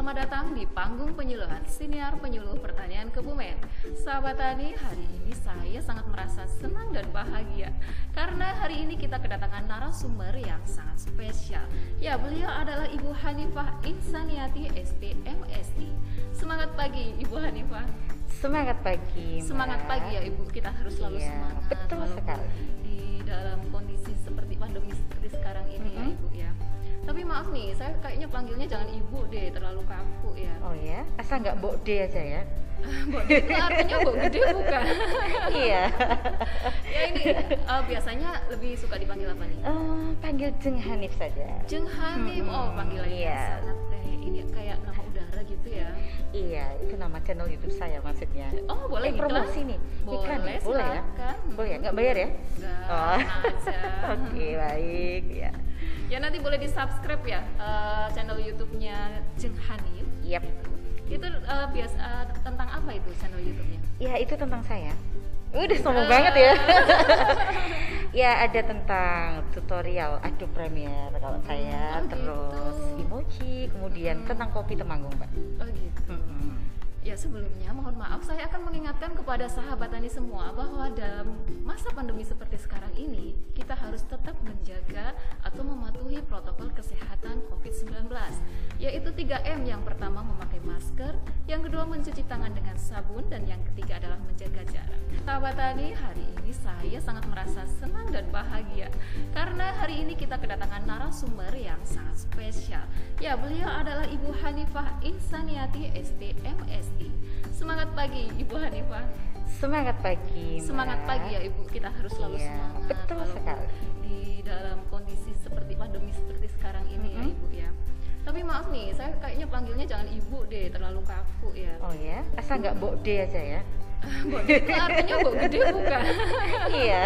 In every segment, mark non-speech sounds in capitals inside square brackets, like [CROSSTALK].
Selamat datang di panggung penyuluhan siniar penyuluh pertanian Kebumen. Sahabat Tani, hari ini saya sangat merasa senang dan bahagia karena hari ini kita kedatangan narasumber yang sangat spesial. Ya, beliau adalah Ibu Hanifah Insaniati STMSI. Semangat pagi Ibu Hanifah. Semangat pagi. Mbak. Semangat pagi ya Ibu, kita harus selalu Iya, semangat. betul sekali. Di dalam kondisi Tapi maaf nih, saya kayaknya panggilnya jangan Ibu deh, terlalu kaku ya. Oh ya, asal nggak Mbok D aja ya. [LAUGHS] Mbok Gede itu artinya Mbok Gede bukan? [LAUGHS] iya. [LAUGHS] ya ini eh, biasanya lebih suka dipanggil apa nih? Eh, panggil Jeng Hanif saja. Jeng Hanif, Mm-mm, oh panggilannya iya. sangat deh ini kayak nama udara gitu ya. Iya, itu nama channel YouTube saya maksudnya. Oh boleh eh, promosi nih. Boleh, Iklan ya? Boleh ya? Boleh ya? Nggak bayar ya? Enggak, Oh. Oke, baik ya. Ya nanti boleh di subscribe ya eh, channel YouTube-nya Jeng Hanif. Yap. Itu eh, biasa eh, tentang apa itu channel YouTube-nya? Ya, itu tentang saya. Udah sombong Eh. banget ya. [LAUGHS] ya, ada tentang tutorial Adobe Premiere kalau saya, Oh, terus gitu. emoji, kemudian Hmm. tentang kopi temanggung, Mbak. Oh gitu. Mm-mm. Ya sebelumnya mohon maaf saya akan mengingatkan kepada sahabat tani semua bahwa dalam masa pandemi seperti sekarang ini kita harus tetap menjaga atau mematuhi protokol kesehatan COVID-19 yaitu 3M yang pertama memakai masker, yang kedua mencuci tangan dengan sabun dan yang ketiga adalah menjaga jarak. Sahabat tani hari ini saya sangat merasa senang dan bahagia karena hari ini kita kedatangan narasumber yang sangat spesial. Ya beliau adalah Ibu Hanifah Insaniati STMSI. Semangat pagi Ibu Hanifah. Semangat pagi. Mbak. Semangat pagi ya Ibu, kita harus selalu Iya, semangat. betul walaupun sekali. Di dalam kondisi seperti pandemi seperti sekarang ini ya Mhm. Ibu ya. Tapi maaf nih, saya kayaknya panggilnya jangan Ibu deh, terlalu kaku ya. Oh ya, asal nggak Mbok D aja ya. Artinya Mbok Gede bukan? iya.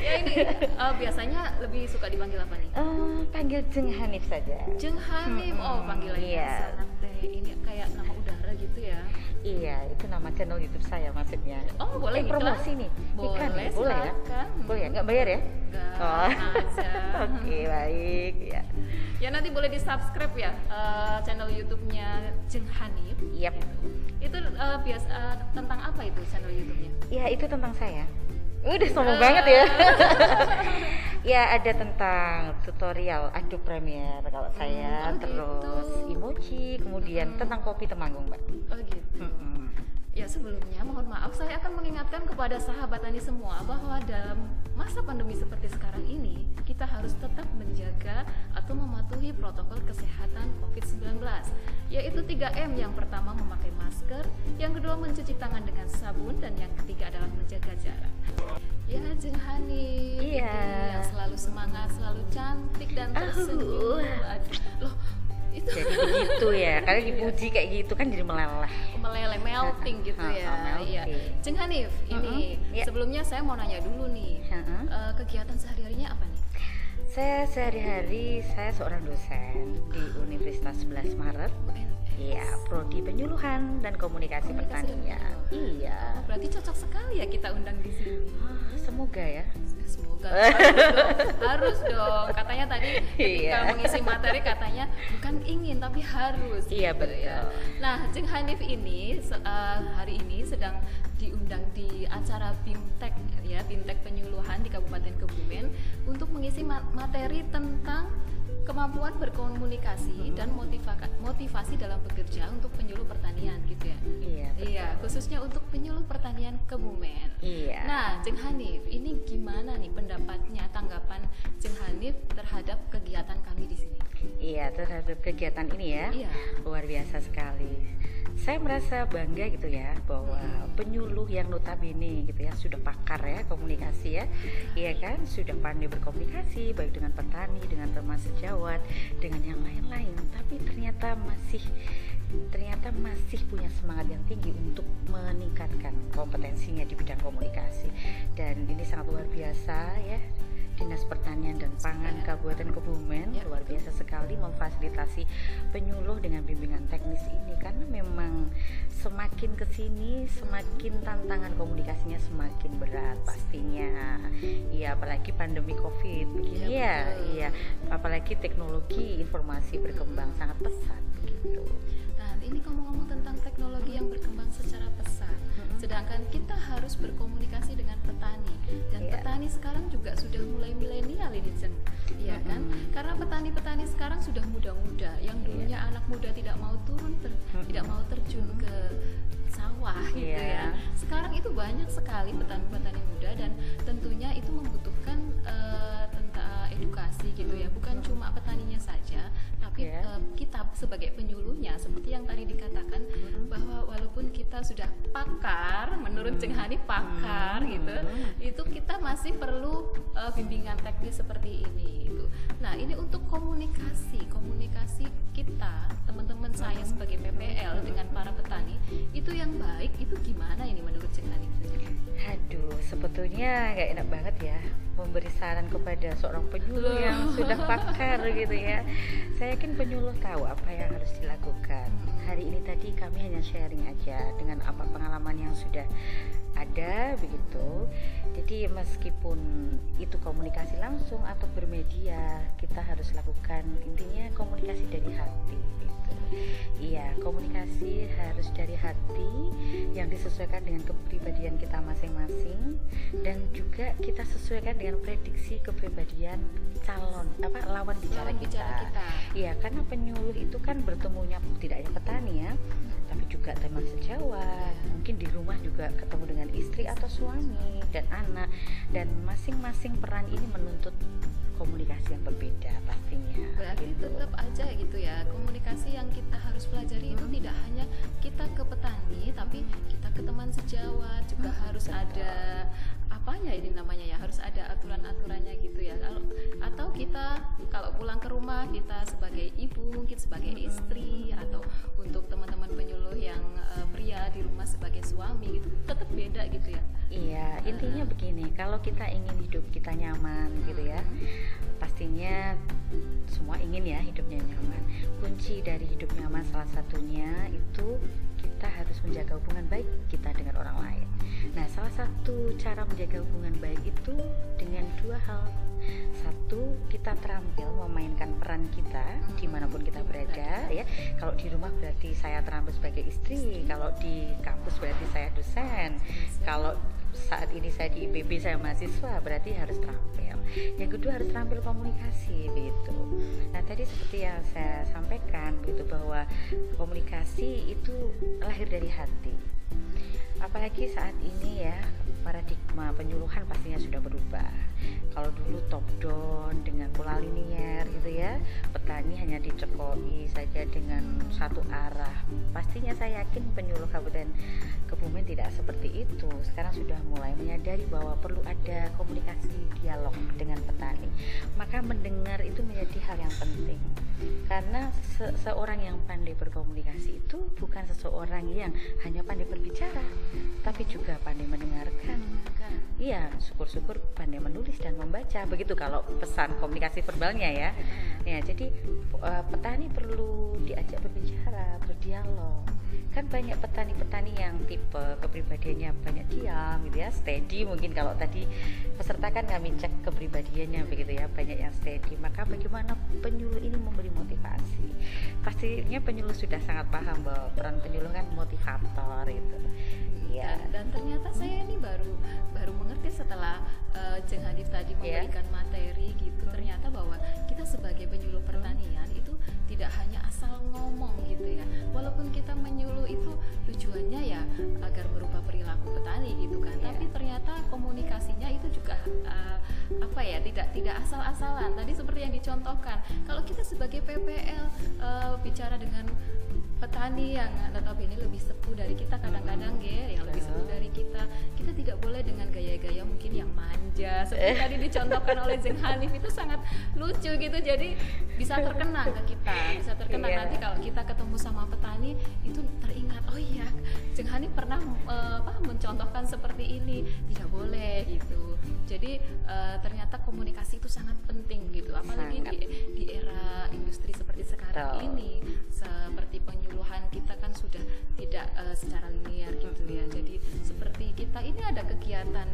ya ini eh, biasanya lebih suka dipanggil apa nih? Eh, panggil Jeng Hanif saja. Jeng Hanif, oh Mm-mm, panggilannya iya. sangat deh ini kayak nama udara gitu ya. Iya, itu nama channel YouTube saya maksudnya. Oh boleh eh, promosi iklan? nih. Iklan Boleh, ya? Boleh ya? silakan. Boleh ya? Nggak bayar ya? Enggak, Oh. [LAUGHS] Oke, baik ya. Ya nanti boleh di subscribe ya eh, channel YouTube-nya Jeng Hanif. Yap. Itu eh, biasa eh, tentang apa itu channel YouTube-nya? Ya, itu tentang saya. Udah sombong Eh. banget ya. [LAUGHS] ya, ada tentang tutorial Adobe Premiere kalau saya, oh gitu. terus emoji, kemudian Mm-mm. tentang kopi temanggung, Mbak. Oh gitu. Mm-mm. Ya sebelumnya mohon maaf saya akan mengingatkan kepada sahabat tani semua bahwa dalam masa pandemi seperti sekarang ini kita harus tetap menjaga atau mematuhi protokol kesehatan COVID-19 yaitu 3M yang pertama memakai masker, yang kedua mencuci tangan dengan sabun dan yang ketiga adalah menjaga jarak. Ya Jeng Hani, Iya. yang selalu semangat, selalu cantik dan tersenyum. Aduh, Loh, itu Jadi begitu ya, karena dipuji kayak gitu kan jadi meleleh. meleleh melting gitu ya. melting. Iya. Jeng Hanif, ini Mm-mm, iya. sebelumnya saya mau nanya dulu nih. Heeh. eh, kegiatan sehari-harinya apa nih? Saya sehari-hari saya seorang dosen di Universitas 11 Maret. UNS. Iya, prodi penyuluhan dan komunikasi, Komunikasi pertanian. Iya. Oh, berarti cocok sekali ya kita undang di sini. Ah, semoga ya. Ya, Semoga harus dong, harus dong. Katanya tadi ketika Iya. mengisi materi katanya bukan ingin tapi harus. Iya, gitu betul. ya. Nah, Jeng Hanif ini eh, hari ini sedang diundang di acara BIMTEK ya, BIMTEK penyuluhan di Kabupaten Kebumen untuk mengisi ma- materi tentang kemampuan berkomunikasi dan motivaka- motivasi dalam bekerja untuk penyuluh pertanian gitu ya. Iya. betul. Iya, khususnya untuk penyuluh pertanian Kebumen. Iya. Nah, Jeng Hanif, ini gimana nih pendapatnya, tanggapan Jeng Hanif terhadap kegiatan kami di sini? Iya, terhadap kegiatan ini ya. Iya. Luar biasa sekali. Saya merasa bangga gitu ya bahwa penyuluh yang notabene gitu ya sudah pakar ya komunikasi ya. Iya kan? Sudah pandai berkomunikasi baik dengan petani, dengan teman sejawat, dengan yang lain-lain, tapi ternyata masih ternyata masih punya semangat yang tinggi untuk meningkatkan kompetensinya di bidang komunikasi dan ini sangat luar biasa ya Dinas Pertanian dan Pangan Ya. Kabupaten Kebumen Ya, luar biasa sekali memfasilitasi penyuluh dengan bimbingan teknis ini karena memang semakin ke sini semakin tantangan komunikasinya semakin berat pastinya. Iya apalagi pandemi covid begini. Ya, ya iya. Apalagi apalagi teknologi informasi berkembang sangat pesat begitu Nah, ini ngomong-ngomong tentang teknologi yang berkembang secara pesat. Sedangkan kita harus berkomunikasi dengan petani dan Iya. petani sekarang juga sudah mulai milenial ini, Jen. Iya kan? Mm-mm. Karena petani-petani sekarang sudah muda-muda, yang Iya. dulunya anak muda tidak mau turun, ter- Mm-mm. tidak mau terjun ke sawah gitu Iya. ya. Sekarang itu banyak sekali petani-petani muda dan tentunya itu membutuhkan eh, tentang edukasi gitu ya, bukan cuma petaninya saja, tapi Iya. eh, kita sebagai penyuluhnya seperti yang kita sudah pakar menurut Ceng Hani pakar Mm. gitu itu kita masih perlu eh, bimbingan teknis seperti ini gitu. Nah, ini untuk komunikasi, komunikasi kita teman-teman saya sebagai PPL dengan para petani itu yang baik itu gimana ini menurut Ceng Hani? Aduh, sebetulnya nggak enak banget ya memberi saran kepada seorang penyuluh Loh. yang sudah pakar gitu ya. Saya yakin penyuluh tahu apa yang harus dilakukan. Hari ini tadi kami hanya sharing aja dengan apa pengalaman yang sudah ada begitu. Jadi meskipun itu komunikasi langsung atau bermedia, kita harus lakukan intinya komunikasi dari hati. Gitu. Iya, komunikasi harus dari hati yang disesuaikan dengan kepribadian kita masing-masing dan juga kita sesuaikan dengan prediksi kepribadian calon apa lawan bicara Lawan bicara kita. kita. Iya, karena penyuluh itu kan bertemunya tidak hanya petani ya, tapi juga teman sejawat. Mungkin di rumah juga ketemu dengan istri atau suami dan anak dan masing-masing peran ini menuntut komunikasi yang berbeda pastinya. Berarti Gitu. tetap aja gitu ya komunikasi yang kita harus pelajari itu Hmm. tidak hanya kita ke petani tapi kita ke teman sejawat juga Hmm, harus betul. ada apanya ini namanya ya? Harus ada aturan-aturannya gitu ya. Kalau atau kita kalau pulang ke rumah kita sebagai ibu mungkin sebagai istri atau untuk teman-teman penyuluh yang eh, pria di rumah sebagai suami gitu tetap beda gitu ya. Iya, intinya begini, kalau kita ingin hidup kita nyaman gitu ya, pastinya semua ingin ya hidupnya nyaman. Kunci dari hidup nyaman salah satunya itu kita harus menjaga hubungan baik kita dengan orang lain. Nah, salah satu cara menjaga hubungan baik itu dengan dua hal. Satu, kita terampil memainkan peran kita di mana pun kita berada ya. Kalau di rumah berarti saya terampil sebagai istri, kalau di kampus berarti saya dosen, kalau saat ini saya di IPB saya mahasiswa berarti harus terampil. Yang kedua harus terampil komunikasi gitu. Nah tadi seperti yang saya sampaikan gitu bahwa komunikasi itu lahir dari hati. Apalagi saat ini ya paradigma penyuluhan pastinya sudah berubah. Kalau dulu top down dengan pola linier gitu ya, petani hanya dicekoi saja dengan satu arah. Pastinya saya yakin penyuluh Kabupaten Kebumen tidak seperti itu. Sekarang sudah mulai menyadari bahwa perlu ada komunikasi dialog dengan petani. Maka mendengar itu menjadi hal yang penting. Karena se- seorang yang pandai berkomunikasi itu bukan seseorang yang hanya pandai berbicara, tapi juga pandai mendengarkan. Kan? Iya, syukur-syukur pandai menulis dan membaca. Begitu kalau pesan komunikasi verbalnya ya. Ya, jadi eh, petani perlu diajak berbicara, berdialog. Kan banyak petani-petani yang tipe kepribadiannya banyak diam gitu ya, steady mungkin kalau tadi peserta kan kami cek kepribadiannya begitu ya, banyak yang steady. Maka bagaimana penyuluh ini memberi motivasi? Pastinya penyuluh sudah sangat paham bahwa peran penyuluh kan motivator itu. Iya. dan, dan ternyata saya ini baru baru mengerti setelah eh, Jeng Hanif tadi Iya. memberikan materi gitu ternyata bahwa kita sebagai penyuluh pertanian tidak hanya asal ngomong gitu ya. Walaupun kita menyuluh itu tujuannya ya agar merubah perilaku petani gitu kan. Iya. tapi ternyata komunikasinya itu juga eh, apa ya tidak tidak asal-asalan. Tadi seperti yang dicontohkan kalau kita sebagai PPL eh, bicara dengan petani yang notabene lebih sepuh dari kita kadang-kadang ya yang lebih sepuh dari kita. Kita tidak boleh dengan gaya-gaya mungkin yang manja. Seperti tadi dicontohkan oleh Jeng Hanif itu sangat lucu gitu. Jadi bisa terkenang ke kita bisa terkenang Iya. nanti kalau kita ketemu sama petani itu teringat oh iya Jeng Hanif pernah eh, apa mencontohkan seperti ini. Tidak boleh gitu jadi eh, ternyata komunikasi itu sangat penting gitu apalagi Sangat. di di era industri seperti sekarang Betul. ini seperti penyuluhan kita kan sudah tidak eh, secara linear gitu ya jadi seperti kita ini ada kegiatan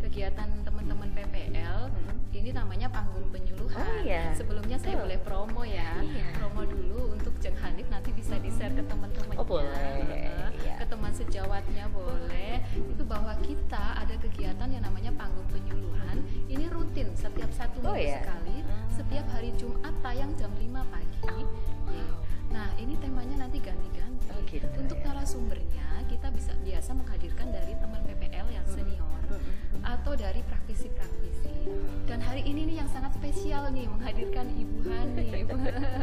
kegiatan teman-teman PPL Mm-mm. ini namanya panggung penyuluhan Oh, iya. sebelumnya tentunya saya Betul. boleh promo ya. Iya. Promo dulu untuk Jeng Hanif nanti bisa di-share ke teman-temannya. Oh, boleh. Iya. Ke teman sejawatnya boleh. Bahwa kita ada kegiatan yang namanya panggung penyuluhan. Ini rutin setiap satu Oh, minggu ya? sekali. Hmm. Setiap hari Jumat tayang jam 5 pagi. Oh, wow. Nah, ini temanya nanti ganti-ganti. Oh, gitu Untuk ya. narasumbernya kita bisa biasa menghadirkan dari teman PPL yang senior Mm-mm. Atau dari praktisi-praktisi. Dan hari ini nih yang sangat spesial nih menghadirkan Ibu Hanif.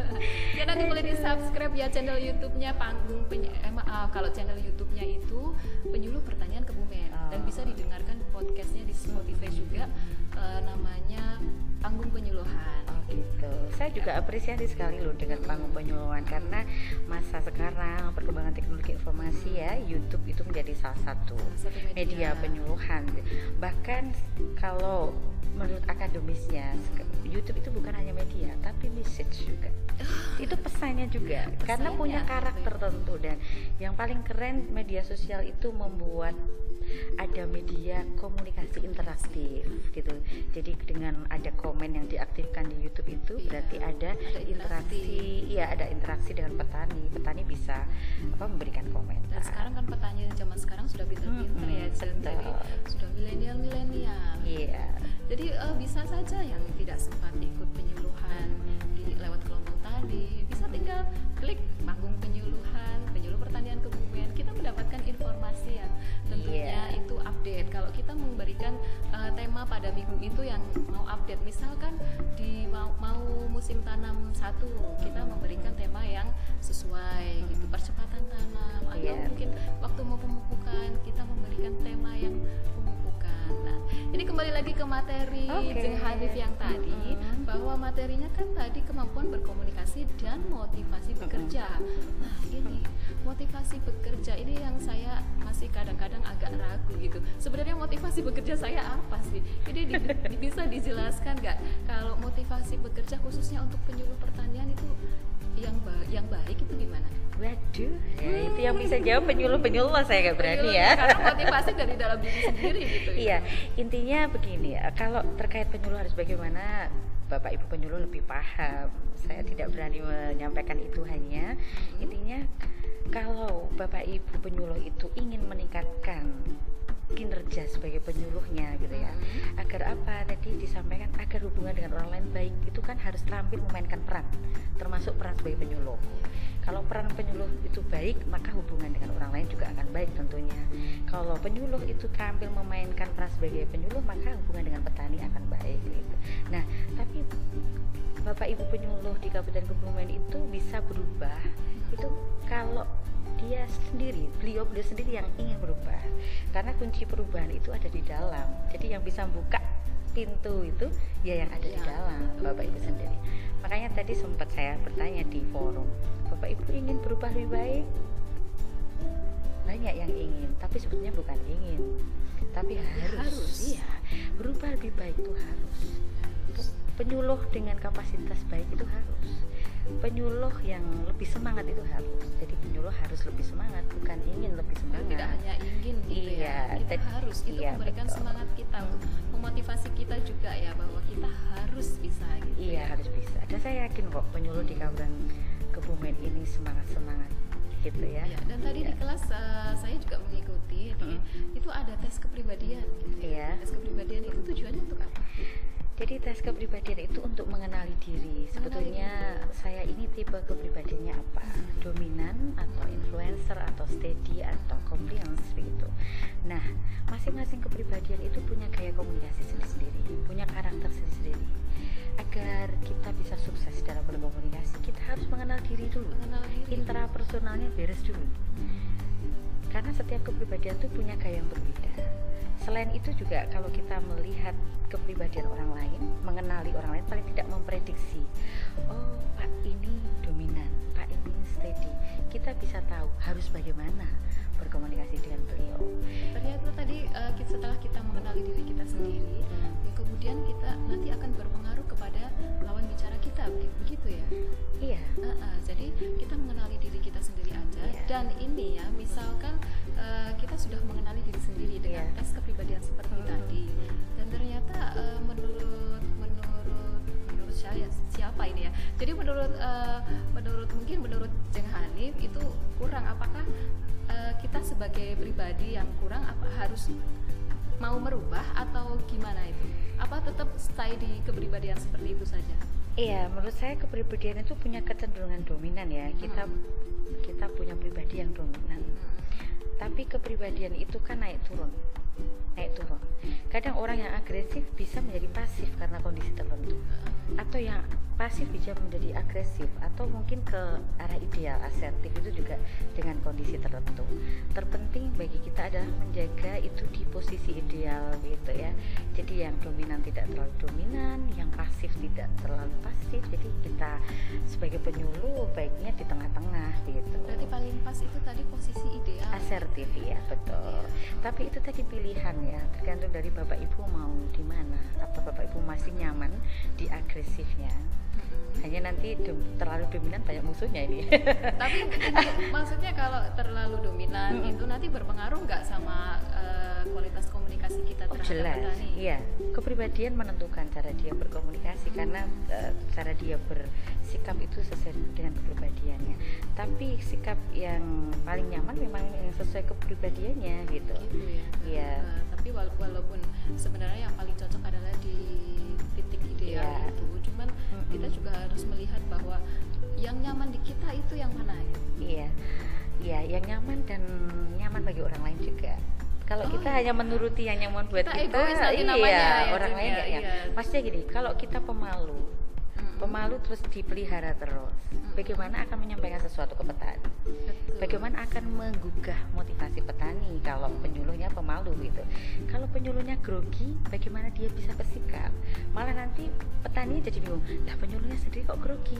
[LAUGHS] ya nanti boleh di subscribe ya channel YouTube-nya Panggung Peny- eh, maaf kalau channel YouTube-nya itu Penyuluh Pertanyaan Kebumen dan Oh. bisa didengarkan podcastnya di Spotify juga eh, namanya Panggung Penyuluhan. Oh gitu. Saya juga apresiasi sekali loh dengan panggung penyuluhan karena masa sekarang perkembangan teknologi informasi ya YouTube itu menjadi salah satu Satu media penyuluhan. Bahkan kalau menurut akademisnya YouTube itu bukan hanya media tapi message juga. itu pesannya juga karena Pesannya, punya karakter tertentu dan yang paling keren media sosial itu membuat ada media komunikasi interaktif gitu. Jadi dengan ada komen yang diaktifkan di YouTube itu Iya, berarti ada, ada interaksi, iya ada interaksi dengan petani. Petani bisa apa memberikan komentar. Dan sekarang kan petani zaman sekarang sudah pinter-pinter Mm-mm, ya, jadi betul. Sudah milenial-milenial. Iya. Jadi eh, bisa saja yang tidak sempat ikut penyuluhan di lewat kelompok tadi bisa tinggal klik panggung penyuluhan, penyuluh pertanian kebumen. Kita mendapatkan informasi yang tentunya Iya. itu update. Kalau kita memberikan eh, tema pada minggu itu yang mau update, misalkan di mau, mau musim tanam satu, kita memberikan tema ke materi Oke. Jeng Hanif yang tadi Mm-mm. bahwa materinya kan tadi kemampuan berkomunikasi dan motivasi bekerja. Nah, ini motivasi bekerja ini yang saya masih kadang-kadang agak ragu gitu. Sebenarnya motivasi bekerja saya apa sih? Ini di- di- bisa dijelaskan nggak kalau motivasi bekerja khususnya untuk penyuluh pertanian itu yang ba- yang baik itu gimana? Waduh, ya itu yang bisa jawab penyuluh-penyuluh saya nggak berani ya. Karena motivasi dari dalam diri sendiri gitu. ya. Iya, intinya begini ya. Kalau terkait penyuluh harus bagaimana, Bapak Ibu penyuluh lebih paham. Saya tidak berani menyampaikan itu hanya intinya kalau Bapak Ibu penyuluh itu ingin meningkatkan kinerja sebagai penyuluhnya gitu ya. Agar apa? Tadi disampaikan agar hubungan dengan orang lain baik itu kan harus terampil memainkan peran, termasuk peran sebagai penyuluh. Kalau peran penyuluh itu baik, maka hubungan dengan orang lain juga akan baik tentunya. Kalau penyuluh itu terampil memainkan peran sebagai penyuluh, maka hubungan dengan petani akan baik gitu. Nah, tapi Bapak Ibu penyuluh di Kabupaten Kebumen itu bisa berubah itu kalau dia sendiri, beliau beliau sendiri yang ingin berubah. Karena kunci perubahan itu ada di dalam. Jadi yang bisa buka pintu itu ya yang ada di Ya. dalam Bapak Ibu sendiri. Makanya tadi sempat saya bertanya di forum, Bapak Ibu ingin berubah lebih baik? Banyak yang ingin, tapi sebetulnya bukan ingin, tapi harus. Harus. Iya, berubah lebih baik itu harus. Penyuluh dengan kapasitas baik itu harus. Penyuluh yang lebih semangat itu harus. Jadi penyuluh harus lebih semangat, bukan ingin lebih Dan semangat. tidak hanya ingin gitu Iya, ya kita tadi- harus itu iya, memberikan betul. semangat kita memotivasi kita juga ya bahwa kita harus bisa gitu Iya ya. harus bisa. Dan saya yakin kok penyuluh di Kabupaten Kebumen ini semangat semangat gitu ya. Iya, dan tadi di Iya. kelas eh, saya juga mengikuti di- Mm. itu ada tes kepribadian gitu ya. Iya. tes kepribadian itu tujuannya untuk apa Jadi tes kepribadian itu untuk mengenali diri. Sebetulnya saya ini tipe kepribadiannya apa? Dominan atau influencer atau steady atau compliance begitu. Nah, masing-masing kepribadian itu punya gaya komunikasi sendiri-sendiri, punya karakter sendiri-sendiri. Agar kita bisa sukses dalam berkomunikasi, kita harus mengenal diri dulu. mengenal diri Intrapersonalnya beres dulu. Karena setiap kepribadian itu punya gaya yang berbeda. Selain itu juga kalau kita melihat kepribadian orang lain, mengenali orang lain paling tidak memprediksi. Oh, Pak ini dominan, Pak ini steady. Kita bisa tahu harus bagaimana berkomunikasi dengan beliau. ternyata tadi eh, kita- setelah kita mengenali diri kita sendiri ya kemudian kita nanti akan berpengaruh kepada lawan bicara kita begi- begitu ya Iya. Nah, ah, jadi kita mengenali diri kita sendiri aja Iya. dan ini ya misalkan eh, kita sudah mengenali diri sendiri dengan Iya. tes sebagai pribadi yang kurang apa harus mau merubah atau gimana itu? Apa tetap stay di kepribadian seperti itu saja? Iya, menurut saya kepribadian itu punya kecenderungan dominan ya. Kita hmm. kita punya pribadi yang dominan. Hmm. Tapi kepribadian itu kan naik turun naik turun. Kadang orang yang agresif bisa menjadi pasif karena kondisi tertentu, atau yang pasif bisa menjadi agresif, atau mungkin ke arah ideal asertif itu juga dengan kondisi tertentu. Terpenting bagi kita adalah menjaga itu di posisi ideal gitu ya. Jadi yang dominan tidak terlalu dominan, yang pasif tidak terlalu pasif. Jadi kita sebagai penyuluh baiknya di tengah-tengah gitu. Berarti paling pas itu tadi posisi ideal. Asertif ya betul. Tapi itu tadi pilihan ya tergantung dari bapak ibu mau di mana apa bapak ibu masih nyaman di agresifnya hanya nanti terlalu dominan banyak musuhnya ini. [LAUGHS] Tapi [LAUGHS] maksudnya kalau terlalu dominan itu nanti berpengaruh nggak sama uh, kualitas komunikasi kita oh, jelas. petani? iya. Kepribadian menentukan cara dia berkomunikasi karena uh, cara dia bersikap itu sesuai dengan kepribadiannya. Tapi sikap yang paling nyaman memang yang sesuai kepribadiannya gitu, gitu ya. Iya. Uh, tapi walaupun sebenarnya yang paling cocok adalah di titik ideal yeah. itu cuman mm-hmm. kita juga harus melihat bahwa yang nyaman di kita itu yang mana ya iya iya yang nyaman dan nyaman bagi orang lain juga kalau oh, kita iya. hanya menuruti yang nyaman buat kita, kita iya namanya, ya, orang lain ya, iya. maksudnya gini kalau kita pemalu pemalu terus dipelihara terus. Bagaimana akan menyampaikan sesuatu ke petani? Bagaimana akan menggugah motivasi petani kalau penyuluhnya pemalu gitu? Kalau penyuluhnya grogi bagaimana dia bisa bersikap? Malah nanti petani jadi bingung lah penyuluhnya sendiri kok grogi?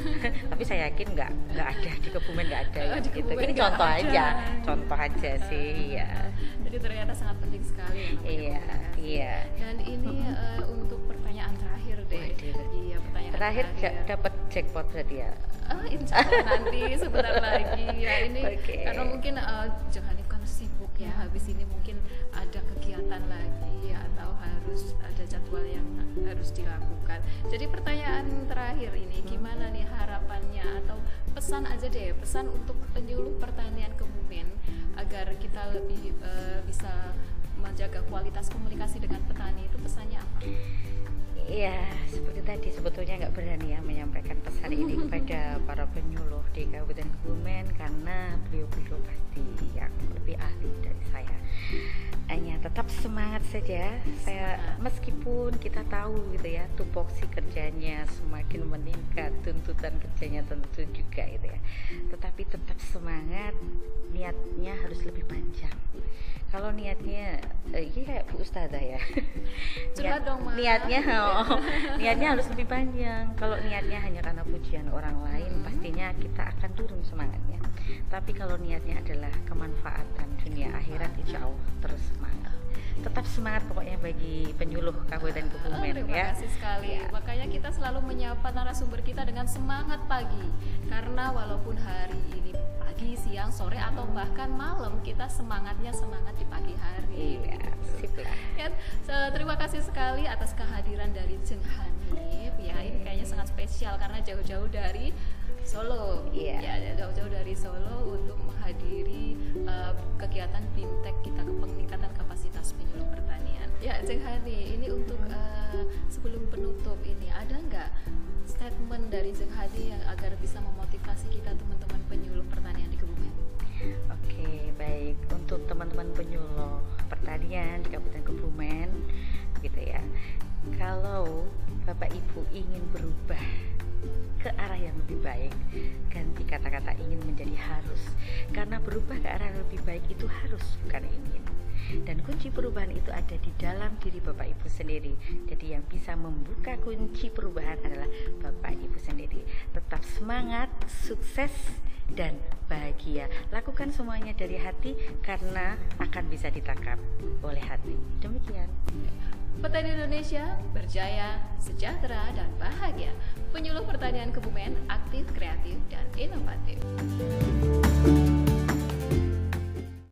[LAUGHS] Tapi saya yakin nggak nggak ada di kebumen nggak ada ya, gitu. ini contoh ada. aja contoh aja sih ya jadi ternyata sangat penting sekali iya iya. Dan ini uh, untuk pertanyaan terakhir deh. Pertanyaan terakhir, terakhir. dapat jackpot berarti ya oh, insya Allah nanti sebentar lagi ya ini okay. karena mungkin uh, jangan kan sibuk ya habis ini mungkin ada kegiatan lagi atau harus ada jadwal yang harus dilakukan jadi pertanyaan terakhir ini gimana nih harapannya atau pesan aja deh pesan untuk penyuluh pertanian Kebumen agar kita lebih uh, bisa menjaga kualitas komunikasi dengan petani itu pesannya apa? Iya, seperti tadi sebetulnya nggak berani ya menyampaikan pesan ini [LAUGHS] kepada para penyuluh di Kabupaten Kebumen karena beliau-beliau pasti yang lebih ahli dari saya. Hanya tetap semangat saja. Saya meskipun kita tahu gitu ya, tupoksi kerjanya semakin meningkat, tuntutan kerjanya tentu juga gitu ya. Tetapi tetap semangat, niatnya harus lebih panjang kalau niatnya uh, ini kayak Bu Ustazah ya Niat, dong, Ma. niatnya oh, [LAUGHS] niatnya harus lebih panjang kalau niatnya hanya karena pujian orang lain hmm. pastinya kita akan turun semangatnya tapi kalau niatnya adalah kemanfaatan dunia akhirat insya Allah terus semangat tetap semangat pokoknya bagi penyuluh Kabupaten Kebumen oh, terima ya. kasih sekali. Ya. Makanya kita selalu menyapa narasumber kita dengan semangat pagi karena walaupun hari ini pagi, siang, sore atau bahkan malam kita semangatnya semangat di pagi hari. Iya, sip lah. Ya, terima kasih sekali atas kehadiran dari Jeng Hanif. Ya, ini kayaknya sangat spesial karena jauh-jauh dari Solo. Iya. Ya, jauh-jauh dari Solo untuk menghadiri uh, kegiatan fintech kita ke peningkatan kapasitas penyuluh pertanian. Ya, Jeng Hani, ini untuk uh, sebelum penutup ini ada nggak statement dari Jeng Hadi yang agar bisa memotivasi kita teman-teman penyuluh pertanian di Kebumen? Oke, baik. Untuk teman-teman penyuluh pertanian di Kabupaten Kebumen, gitu ya. Kalau Bapak Ibu ingin berubah ke arah yang lebih baik, ganti kata-kata ingin menjadi harus. Karena berubah ke arah yang lebih baik itu harus, bukan ingin dan kunci perubahan itu ada di dalam diri Bapak Ibu sendiri. Jadi yang bisa membuka kunci perubahan adalah Bapak Ibu sendiri. Tetap semangat, sukses dan bahagia. Lakukan semuanya dari hati karena akan bisa ditangkap oleh hati. Demikian. Petani Indonesia berjaya, sejahtera, dan bahagia. Penyuluh pertanian Kebumen aktif, kreatif, dan inovatif.